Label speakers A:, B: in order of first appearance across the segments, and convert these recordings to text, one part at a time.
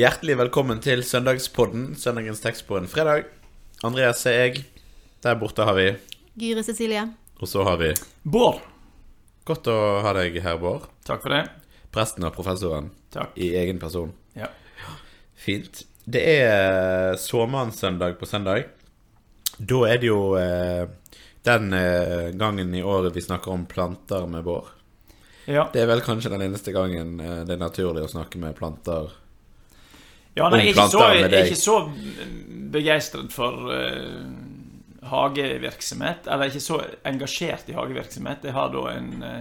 A: Hjertelig velkommen til Søndagspodden, søndagens tekst på en fredag. Andreas er jeg. Der borte har vi
B: Gyre Cecilie.
A: Og så har vi
C: Bård.
A: Godt å ha deg her, Bård.
C: Takk for det.
A: Presten og professoren
C: Takk.
A: i egen person.
C: Ja.
A: Fint. Det er såmannssøndag på søndag. Da er det jo eh, den eh, gangen i året vi snakker om planter med Bård.
C: Ja.
A: Det er vel kanskje den eneste gangen eh, det er naturlig å snakke med planter.
C: Ja nei, jeg er ikke så, jeg er ikke så begeistret for uh, hagevirksomhet. Eller ikke så engasjert i hagevirksomhet. Jeg har da en uh,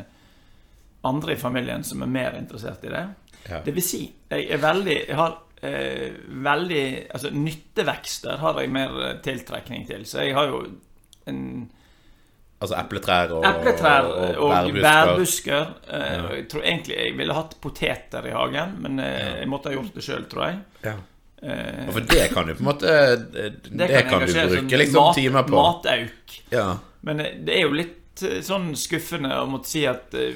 C: andre i familien som er mer interessert i det.
A: Ja.
C: Det vil si, jeg er veldig Jeg har eh, veldig Altså, nyttevekster har jeg mer tiltrekning til. Så jeg har jo en
A: Altså epletrær og,
C: Epletrær
A: og,
C: og,
A: bærbusker.
C: bærbusker. Ja. Jeg tror egentlig jeg ville hatt poteter i hagen, men eh, jeg måtte ha gjort det sjøl, tror jeg.
A: Ja.
C: Eh,
A: For det kan du på en måte Det, kan, du bruke
C: som
A: liksom
C: mat-
A: timer på.
C: Matauk.
A: Ja.
C: Men eh, det er jo litt eh, sånn skuffende å måtte si at eh,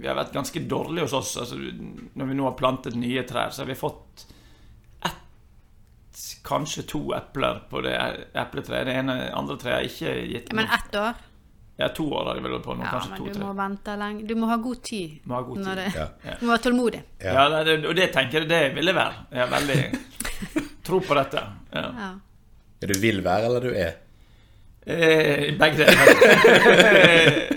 C: vi har vært ganske dårlige hos oss. Altså, når vi nå har plantet nye trær, så har vi fått ett, kanskje to epler på det epletreet. Det ene andre treet har ikke gitt
B: Men ett år?
C: Ja, to år har de vel på nå.
B: Ja,
C: kanskje
B: men
C: to
B: du må vente lenge. Du må ha god tid.
C: Må ha god
B: når
C: tid.
B: Det,
A: Ja.
B: Du må være tålmodig.
A: Ja.
C: Ja, det, det- og det tenker jeg det vil jeg være. Jeg har veldig Tro på dette. Ja.
B: Ja.
A: Er du vil være, eller du er?
C: Eh, begge deler.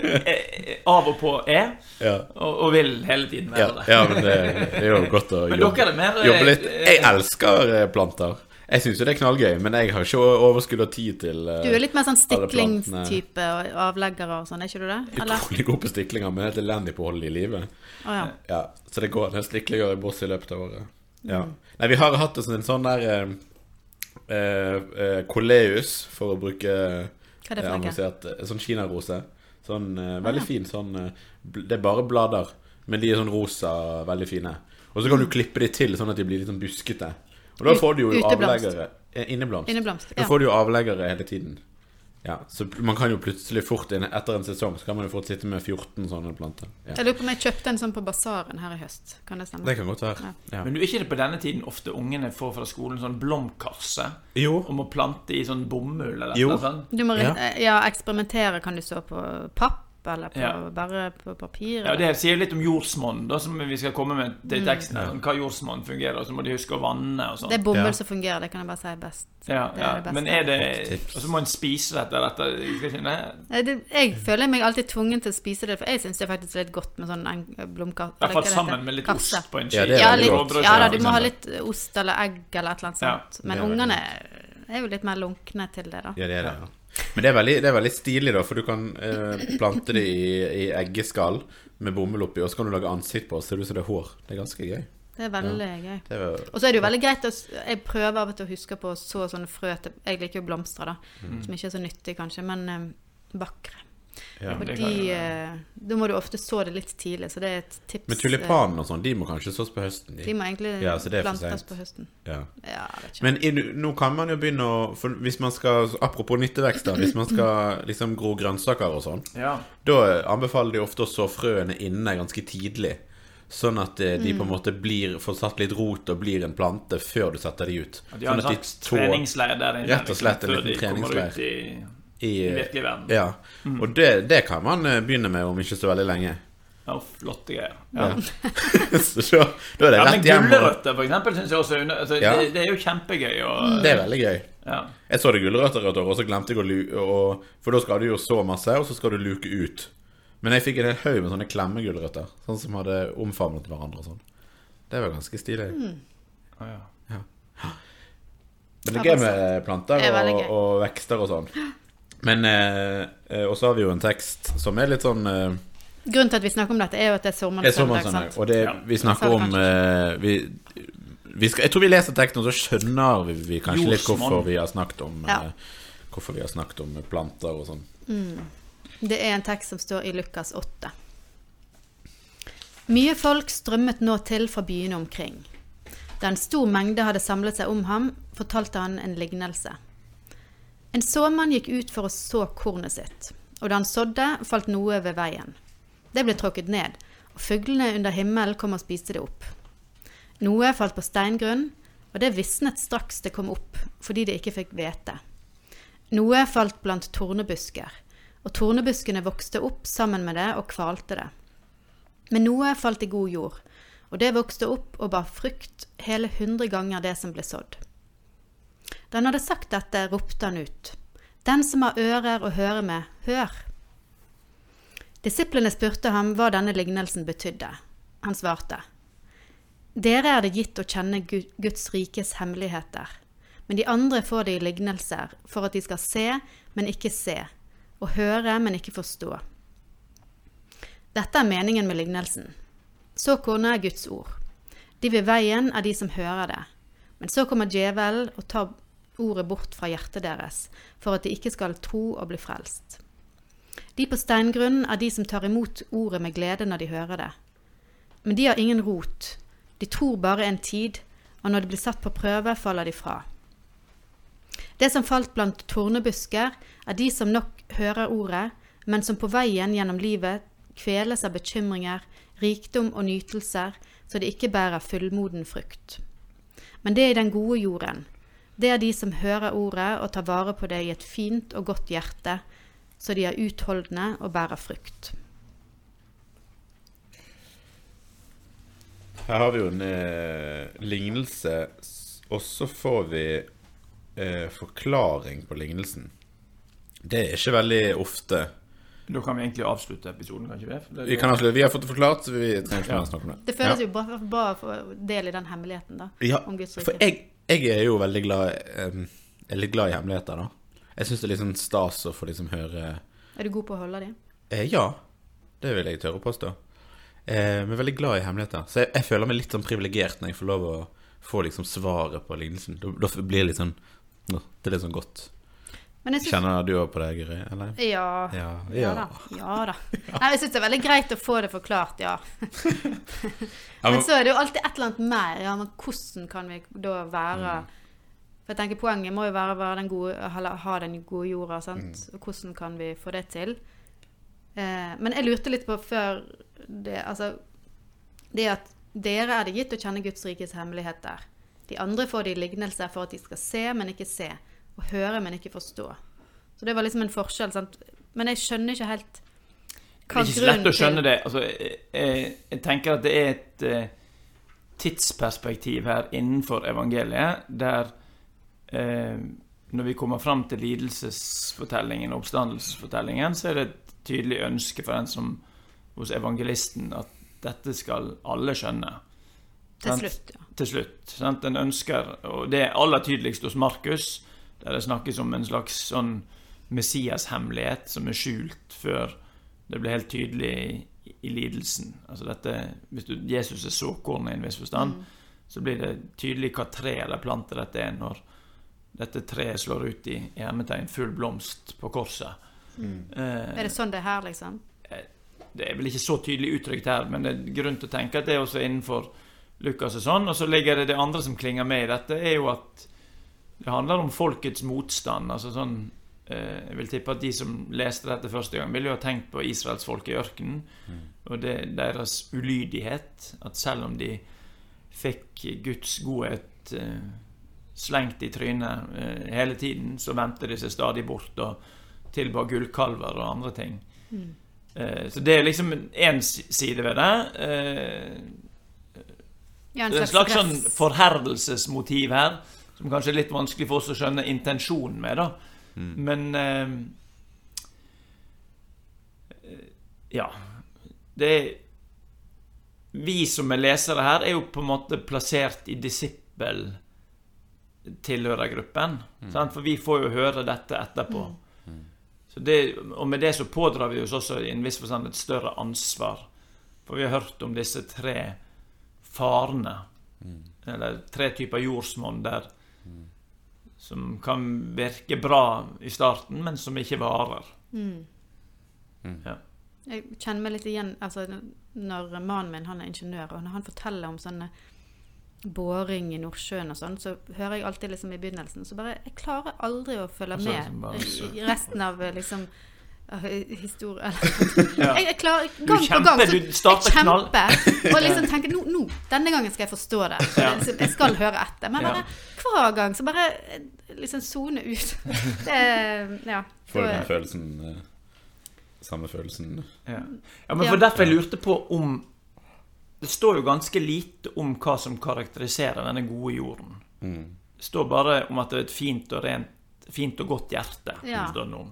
C: Eh, Av og på er,
A: Ja.
C: og, og vil hele tiden
A: Ja,
C: være det.
A: ja men det, det er jo godt å jobbe,
C: dere er mer, eh,
A: jobbe litt. Jeg elsker eh, planter. Jeg syns jo det er knallgøy, men jeg har ikke overskudd og tid til uh,
B: Du er litt mer sånn stiklingstype og avleggere og sånn, er ikke du det? Eller?
A: Utrolig god på stiklinger, men helt elendig på å holde i live.
B: Oh, ja.
A: Ja, så det går en del stiklinger i boss i løpet av året. Ja.
B: Mm.
A: Nei, vi har hatt en sånn der uh, eh, eh, Coleus, for å bruke
B: Hva er det for noe?
A: avansert eh, Sånn kinarose. Sånn eh, veldig fin sånn Det er bare blader, men de er sånn rosa, veldig fine. Og så kan du klippe de til sånn at de blir litt sånn buskete. Og da får du jo avleggere Inneblomst.
B: Inneblomst. ja.
A: Da får du jo avleggere hele tiden. Ja, Så man kan jo plutselig fort inn- etter en sesong Så kan man jo fort sitte med 14 sånne planter. Ja.
B: Jeg lurer på om jeg kjøpte en sånn på basaren her i høst. Kan det stemme?
A: Det kan godt være. Ja.
C: Men du, er ikke det på denne tiden ofte ungene får fra skolen sånn blomkasse
A: Jo.
C: om å plante i sånn bomull eller noe sånt?
B: Du må
A: Ja.
B: ja. ja, eksperimentere kan du stå på papp, eller på,
C: Ja.
B: bare på papir.
C: Ja. Det sier litt om jordsmonn, som vi skal komme med
B: Mm.
C: til teksten. Mm. Sånn, Hva jordsmonn fungerer, og så må de huske å vanne og sånn.
B: Det er bomull
A: Ja.
B: som fungerer, det kan jeg bare si best.
C: Ja,
B: det er det beste.
C: Men er det Og så må en spise dette. dette skal ikke det?
B: Nei, det, jeg føler meg alltid tvungen til å spise det, for jeg syns det er faktisk litt godt med sånn blomkake.
C: I hvert fall sammen med litt ost på en
A: Ja,
C: ski.
B: Ja, litt, ja da, du må ha litt ost eller egg eller et eller annet
C: Ja,
B: sånt. Men ungene er jo litt mer lunkne til det, da.
A: Ja, det er det. Ja. Men det er, veldig, det er veldig stilig, da, for du kan eh, plante det i, i eggeskall med bomull oppi, og så kan du lage ansikt på, og ser du ut som det er hår. Det er ganske gøy.
B: Det er veldig gøy.
A: Det er,
B: Og så er det jo veldig greit å Jeg prøver av og til å huske på å så sånne frø til Jeg liker jo blomster, da.
A: Mm.
B: Som ikke er så nyttig, kanskje, men eh, bakre.
A: Ja.
B: Og de eh, Da må du ofte så det litt tidlig, så det er et tips.
A: Men tulipanene og sånn, de må kanskje sås på høsten? De.
B: De må egentlig
A: Ja, så det er for
B: plantes
A: sent.
B: på høsten.
A: Ja.
B: Ja.
A: Men i, nå kan man jo begynne å For hvis man skal Apropos nyttevekster, hvis man skal liksom gro grønnsaker og sånn,
C: Ja.
A: da anbefaler de ofte å så frøene inne ganske tidlig. Sånn at eh, de på en
B: Mm.
A: måte blir, får satt litt rot og blir en plante før du setter de ut.
C: De har
A: Sånn
C: en slags treningsleir der inne.
A: Rett og slett en liten treningsleir.
C: I,
A: i,
C: virkelig verden.
A: Ja. Og det, det kan man eh, begynne med om ikke så veldig lenge.
C: Ja, flotte greier.
A: Ja.
C: Ja.
A: så da, er det
C: Ja,
A: rett hjem.
C: Gulrøtter, for eksempel, syns jeg også er altså,
A: Ja.
C: det, det er jo kjempegøy. Og,
A: det er veldig gøy.
C: ja.
A: Jeg så det gulrøtter et år, og så glemte jeg å luke For da skal du jo så masse, og så skal du luke ut. Men jeg fikk en hel haug med sånne klemmegulrøtter. Sånn som hadde omfavnet hverandre og sånn. Det var ganske stilig.
C: Å, ja.
A: Men det er gøy med planter
B: er
A: og, og vekster og sånn. Men eh, eh, Og så har vi jo en tekst som er litt sånn eh,
B: Grunnen til at vi snakker om dette, er jo at det er sommersøndag.
A: Og det,
C: Ja,
A: vi snakker
B: det
A: om eh, vi, vi skal, Jeg tror vi leser teksten, og så skjønner vi, vi kanskje litt hvorfor vi har snakket om
B: Ja.
A: eh, Hvorfor vi har snakket om planter og sånn.
B: Det er en tekst som står i Lukas 8. Mye folk strømmet nå til fra byene omkring. Da en stor mengde hadde samlet seg om ham, fortalte han en lignelse. En såmann gikk ut for å så kornet sitt, og da han sådde, falt noe ved veien. Det ble tråkket ned, og fuglene under himmelen kom og spiste det opp. Noe falt på steingrunn, og det visnet straks det kom opp, fordi det ikke fikk hvete. Noe falt blant tornebusker, og tornebuskene vokste opp sammen med det og kvalte det. Men noe falt i god jord, og det vokste opp og bar frukt hele hundre ganger det som ble sådd. Da han hadde sagt dette, ropte han ut. Den som har ører å høre med, hør. Disiplene spurte ham hva denne lignelsen betydde. Han svarte. Dere er det gitt å kjenne Guds rikes hemmeligheter, men de andre får det i lignelser for at de skal se, men ikke se, og høre, men ikke forstå. Dette er meningen med lignelsen. Såkornet er Guds ord. De ved veien er de som hører det. Men så kommer djevelen og tar ordet bort fra hjertet deres, for at de ikke skal tro og bli frelst. De på steingrunnen er de som tar imot ordet med glede når de hører det. Men de har ingen rot, de tror bare en tid, og når de blir satt på prøve, faller de fra. Det som falt blant tornebusker, er de som nok hører ordet, men som på veien gjennom livet kveles av bekymringer, rikdom og nytelser, så de ikke bærer fullmoden frukt. Men det er den gode jorden. Det er de som hører ordet og tar vare på det i et fint og godt hjerte, så de er utholdende og bærer frukt.
A: Her har vi jo en eh, lignelse, og så får vi eh, forklaring på lignelsen. Det er ikke veldig ofte.
C: Da kan vi egentlig avslutte episoden, kan ikke
A: vi? Vi kan avslutte. Vi har fått det forklart, så vi trenger ikke ja. snakke om det.
B: Det føles ja. jo bra, bra å få del i den hemmeligheten, da.
A: Ja, for jeg, jeg, er jo veldig glad, um, litt glad i hemmeligheter, da. Jeg syns det er litt sånn stas å få liksom høre
B: Er du god på å holde dem?
A: Eh, ja. Det vil jeg tørre å påstå. Eh, men veldig glad i hemmeligheter. Så jeg, jeg føler meg litt sånn privilegert når jeg får lov å få liksom svaret på lignelsen. Da, da blir det litt sånn Det er litt sånn godt. Synes... Kjenner du òg på det, Guri? Eller?
B: Ja.
A: Ja,
B: ja. ja da. Ja, da. Nei, jeg syns det er veldig greit å få det forklart, ja. men så er det jo alltid et eller annet mer. Ja, men hvordan kan vi da være mm. For jeg tenker Poenget må jo være, være den gode, ha den gode jorda. sant? Og Hvordan kan vi få det til? Eh, men jeg lurte litt på før det Altså Det at dere er det gitt å kjenne Guds rikes hemmeligheter. De andre får det i lignelse for at de skal se, men ikke se. Og høre, men ikke forstå. Så det var liksom en forskjell. Sant? Men jeg skjønner ikke helt
C: hva grunnen til Det er ikke så lett å skjønne det. Altså, jeg, jeg, tenker at det er et uh, tidsperspektiv her innenfor evangeliet der uh, når vi kommer fram til lidelsesfortellingen og oppstandelsesfortellingen, så er det et tydelig ønske for den som hos evangelisten at dette skal alle skjønne.
B: Til slutt, ja.
C: Til slutt. Sant? Den ønsker, og det er aller tydeligst hos Markus, der det snakkes om en slags sånn Messias-hemmelighet som er skjult før det blir helt tydelig i, i lidelsen. Altså dette, Hvis du, Jesus er såkornet i en viss forstand, mm. så blir det tydelig hva tre eller plante dette er, når dette treet slår ut i hermetegn full blomst på korset.
B: Mm. Eh, er det sånn det er her, liksom?
C: Eh, det er vel ikke så tydelig uttrykt her, men det er grunn til å tenke at det er også innenfor Lukas og sånn. Og så ligger det det andre som klinger med i dette, er jo at det handler om folkets motstand. altså sånn eh, Jeg vil tippe at de som leste dette første gang, ville jo ha tenkt på israelsfolket i ørkenen. Mm. Og det, deres ulydighet. At selv om de fikk Guds godhet eh, slengt i trynet eh, hele tiden, så vendte de seg stadig bort og tilba gullkalver og andre ting. Mm. Eh, så det er liksom én side ved det. Eh, ja, en, en slags sånn forherdelsesmotiv her, som kanskje er litt vanskelig for oss å skjønne intensjonen med, da. Mm. Men eh, Ja. Det er Vi som er lesere her, er jo på en måte plassert i disippel tilhørergruppen. Mm. For vi får jo høre dette etterpå. Mm. Det, og med det så pådrar vi oss også i en viss forstand et større ansvar. For vi har hørt om disse tre farene. Mm. Eller tre typer jordsmonn der mm. som kan virke bra i starten, men som ikke varer. Mm.
B: mm. Ja. Jeg kjenner meg litt igjen altså, når mannen min han er ingeniør, og når han forteller om sånne boring i Nordsjøen og sånn, så hører jeg alltid liksom i begynnelsen Så bare Jeg klarer aldri å følge med i resten av liksom historie
C: Ja.
B: jeg, jeg klarer gang på gang
C: kjemper,
B: så,
C: du starter
B: Jeg
C: knall.
B: kjemper og liksom tenker nå, nå, denne gangen skal jeg forstå det.
C: Ja.
B: liksom, jeg skal høre etter. Men bare hver gang så bare eh, liksom sone ut. Det, ja.
A: Får du den følelsen eh, Samme følelsen
C: Ja. ja, men
B: Ja.
C: for derfor jeg lurte på om Det står jo ganske lite om hva som karakteriserer denne gode jorden.
A: mm.
C: Det står bare om at det er et fint og rent Fint og godt hjerte.
B: Ja.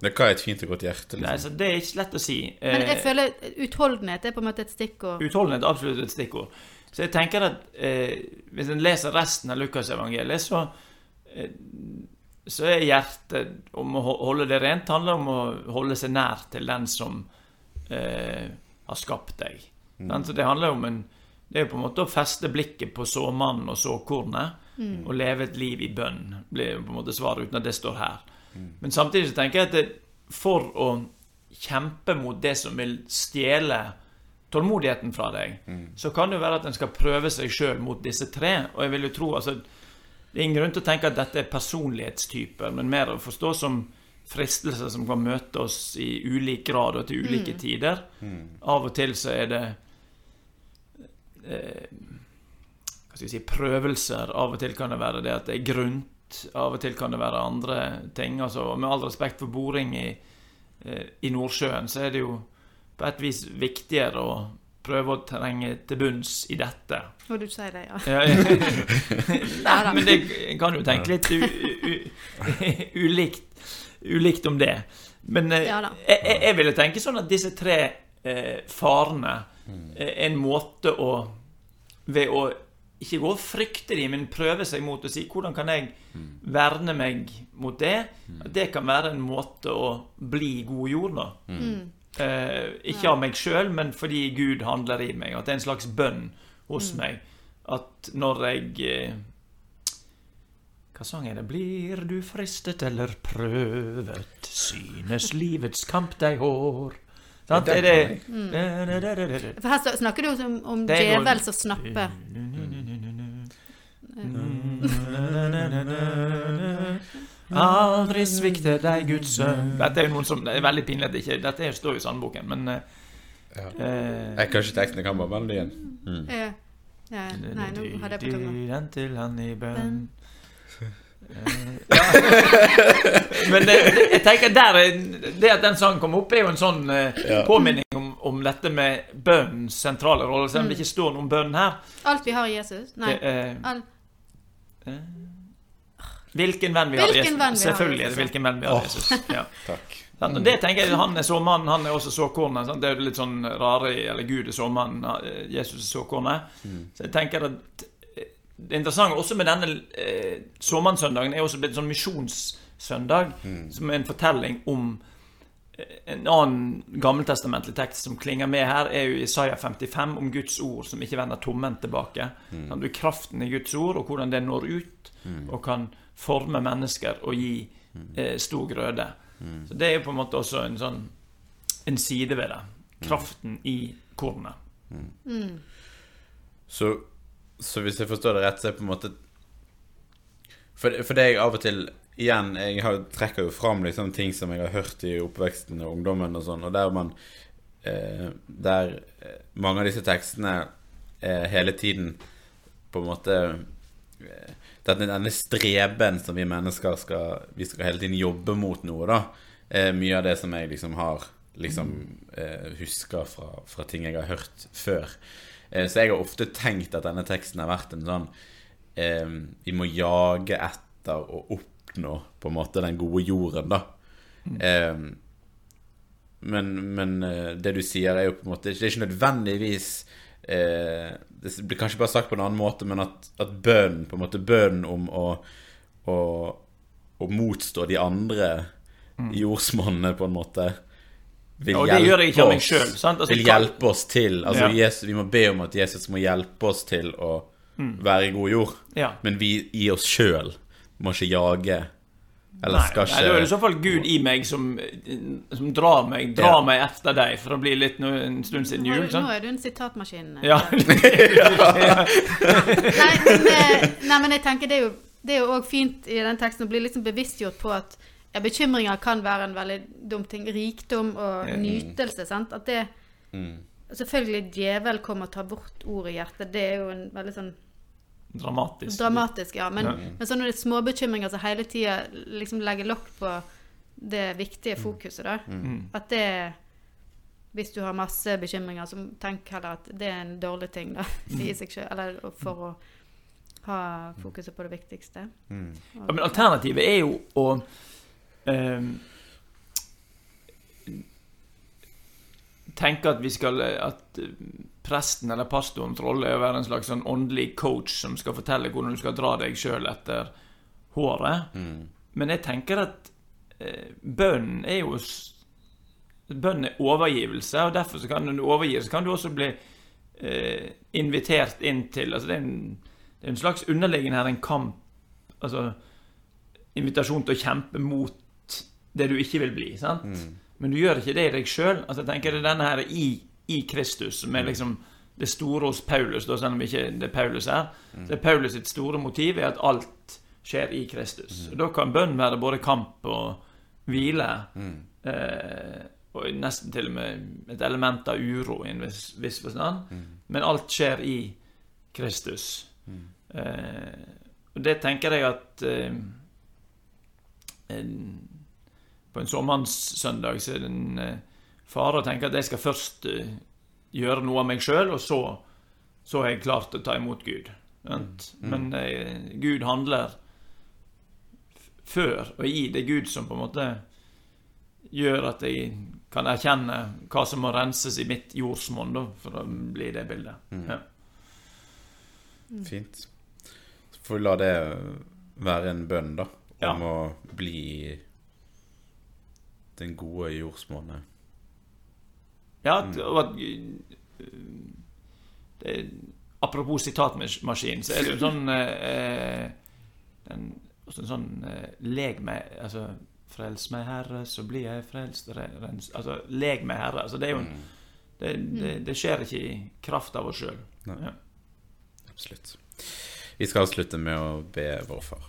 C: det
A: Hva er et fint og godt hjerte?
C: Nei,
A: Liksom?
C: så Det er ikke lett å si.
B: Men jeg
C: Eh,
B: føler utholdenhet er på en måte et stikkord.
C: Utholdenhet er absolutt et stikkord. Så jeg tenker at eh, hvis en leser resten av Lukasevangeliet, så eh, så er hjertet om å holde det rent handler om å holde seg nær til den som eh, har skapt deg. Mm. Så det handler om en Det er jo på en måte å feste blikket på såmannen og såkornet og leve et liv i bønn, blir på en måte svaret, uten at det står her. Men samtidig så tenker jeg at det, for å kjempe mot det som vil stjele tålmodigheten fra deg, så kan det jo være at en skal prøve seg sjøl mot disse tre. Og jeg vil jo tro altså Det er ingen grunn til å tenke at dette er personlighetstyper, men mer å forstå som fristelser som kan møte oss i ulik grad og til ulike tider. Av og til så er det eh, Hva skal vi si Prøvelser. Av og til kan det være det at det er grunt. Av og til kan det være andre ting. Altså, med all respekt for boring i, eh, i Nordsjøen, så er det jo på et vis viktigere å prøve å trenge til bunns i dette.
B: Når du sier det, ja.
C: Nei, men det kan jo tenke litt u, u, ulikt, ulikt om det. Men eh,
B: Ja
C: jeg, jeg- jeg ville tenke sånn at disse tre eh, farene er en måte å Ved å ikke gå og frykte dem, men prøve seg mot å si hvordan kan jeg verne meg mot det? At det kan være en måte å bli god jord, da. Eh, ikke av meg sjøl, men fordi Gud handler i meg. At det er en slags bønn hos meg. At når jeg eh, Hva sang er det? Blir du fristet eller prøvet, synes livets kamp deg hår. Sant? Er
A: det
C: det
B: For her snakker du om, om
C: Det er
B: djevel som snapper.
C: Aldri svikte deg Guds sønn Dette er jo noen som Det er veldig pinlig at det ikke Dette står jo i sandboken, men eh,
A: Ja.
C: eh,
A: Jeg kan ikke teksten, jeg kan bare melodien. Mm.
B: Ja. Ja, nei, nå hadde jeg på tunga.
C: Den til han i bønn. Eh, ja. Men det, det, jeg tenker der er- Det at den sangen kom opp, er jo en sånn eh,
A: Ja.
C: påminning om, om dette med bønnens sentrale rolle, selv om det ikke står noe om bønn her.
B: Alt vi har i Jesus? Nei.
C: Det, eh,
B: All,
C: hvilken venn vi har i Jesus.
B: venn vi
C: Selvfølgelig er det hvilken venn vi har i Jesus. Ja.
A: Takk.
C: Og det tenker jeg, Han er såmannen, han er også såkornet. sant? Det er jo litt sånn rare Eller Gud er såmannen, eh, Jesus er såkornet. Så jeg tenker at det interessante også med denne eh, såmannssøndagen er også blitt en sånn misjonssøndag, som er en fortelling om eh, en annen gammeltestamentlig tekst som klinger med her, er jo Isaiah 55 om Guds ord som ikke vender tomhendt tilbake. Sant? Du kraften i Guds ord, og hvordan det når ut og kan forme mennesker og gi eh, stor grøde. Så det er jo på en måte også en sånn en side ved det. Kraften i kornet.
A: Så, så hvis jeg forstår det rett, så er på en måte For, for det jeg av og til Igjen, jeg har, trekker jo fram liksom ting som jeg har hørt i oppveksten og ungdommen og sånn, og der man eh, Der eh, mange av disse tekstene eh, hele tiden på en måte eh, denne, denne streben som vi mennesker skal Vi skal hele tiden jobbe mot noe, da. Eh, mye av det som jeg liksom har liksom eh, husker fra, fra ting jeg har hørt før. Eh, så jeg har ofte tenkt at denne teksten har vært en sånn eh, Vi må jage etter å oppnå på en måte den gode jorden, da. Eh, men, men eh, det du sier, er jo på en måte Det er ikke nødvendigvis eh, Det blir kanskje bare sagt på en annen måte, men at, at bønnen, på en måte bønnen om å, å, å motstå de andre jordsmonnene, på en måte vil
C: ja, hjelpe,
A: oss-
C: selv, sant? Altså,
A: vil hjelpe oss til Altså
C: Ja.
A: Jesus, Vi må be om at Jesus må hjelpe oss til å være i god jord.
C: Ja.
A: Men vi i oss sjøl må ikke jage. Eller
C: Nei,
A: skal
C: nei,
A: ikke
C: da er det i så fall Gud i meg som, som drar meg Drar
A: Ja.
C: meg etter deg, for det blir litt nå, en stund siden
B: jul.
C: jul.
B: nå er du en sitatmaskin.
C: Ja.
B: Nei, men, eh, nei, men jeg tenker det er jo det er jo òg fint i den teksten å bli liksom bevisstgjort på at ja, bekymringer kan være en veldig dum ting. Rikdom og
C: Mm.
B: nytelse, sant. At det
A: Mm.
B: Selvfølgelig djevel kommer og tar bort ordet i hjertet. Det er jo en veldig sånn
C: Dramatisk.
B: dramatisk, ja. Men,
C: Ja.
B: men sånne små bekymringer som hele tida liksom legger lokk på det viktige fokuset, da.
C: Mm.
B: At det Hvis du har masse bekymringer, så tenk heller at det er en dårlig ting, da. I seg selv. Eller for å ha fokuset på det viktigste.
A: Mm.
C: Ja, men alternativet er jo å ehm, tenke at vi skal At eh, presten eller pastorens rolle er å være en slags sånn åndelig coach som skal fortelle hvordan du skal dra deg sjøl etter håret.
A: Mm.
C: Men jeg tenker at eh, bønn er jo Bønn er overgivelse, og derfor så kan du overgi, så kan du også bli eh, invitert inn til altså det, er en, det er en slags underliggende her en kamp Altså invitasjon til å kjempe mot det du ikke vil bli. sant?
A: Mm.
C: Men du gjør ikke det i deg sjøl. Altså, jeg tenker det er denne her i, i Kristus som er liksom det store hos Paulus, da, selv om ikke det er Paulus her. Det er Paulus sitt store motiv er at alt skjer i Kristus. Og Da kan bønn være både kamp og hvile.
A: Mm.
C: Eh, og nesten til og med et element av uro i en viss, viss forstand.
A: Mm.
C: Men alt skjer i Kristus. Eh, og det tenker jeg at eh, en, På en såmannssøndag så er det en eh, fare å tenke at jeg skal først eh, gjøre noe av meg sjøl, og så, så har jeg klart å ta imot Gud. sant? Men eh, Gud handler f- før og i. Det er Gud som på en måte gjør at jeg kan erkjenne hva som må renses i mitt jordsmonn, da, for å bli det bildet. Ja.
A: Fint. Så får vi la det være en bønn, da,
C: Ja.
A: om å bli den gode jordsmonnet.
C: Ja, eh, det, Apropos sitatmaskin, så er det jo sånn eh, den, også en sånn eh, Leg meg Altså Frels meg, Herre, så blir jeg frelst. Rens, altså, leg meg, Herre. Altså, det jo en, det, det, det skjer ikke i kraft av oss sjøl. Ja.
A: Absolutt. Vi skal avslutte med å be vår far.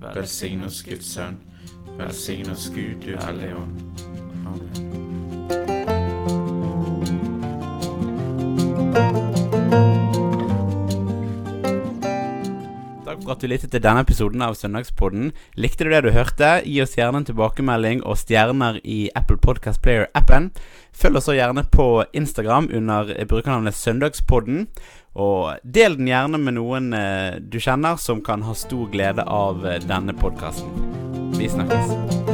A: Velsign oss, Guds Sønn. Velsign oss, Gud, du Hellige Ånd. Amen. Takk for at du lyttet til denne episoden av Søndagspodden. Likte du det du hørte? Gi oss gjerne en tilbakemelding og stjerner i Apple Podcast Player-appen. Følg oss gjerne på Instagram under brukernavnet Søndagspodden. Og del den gjerne med noen eh, du kjenner som kan ha stor glede av eh, denne podkasten. Vi snakkes.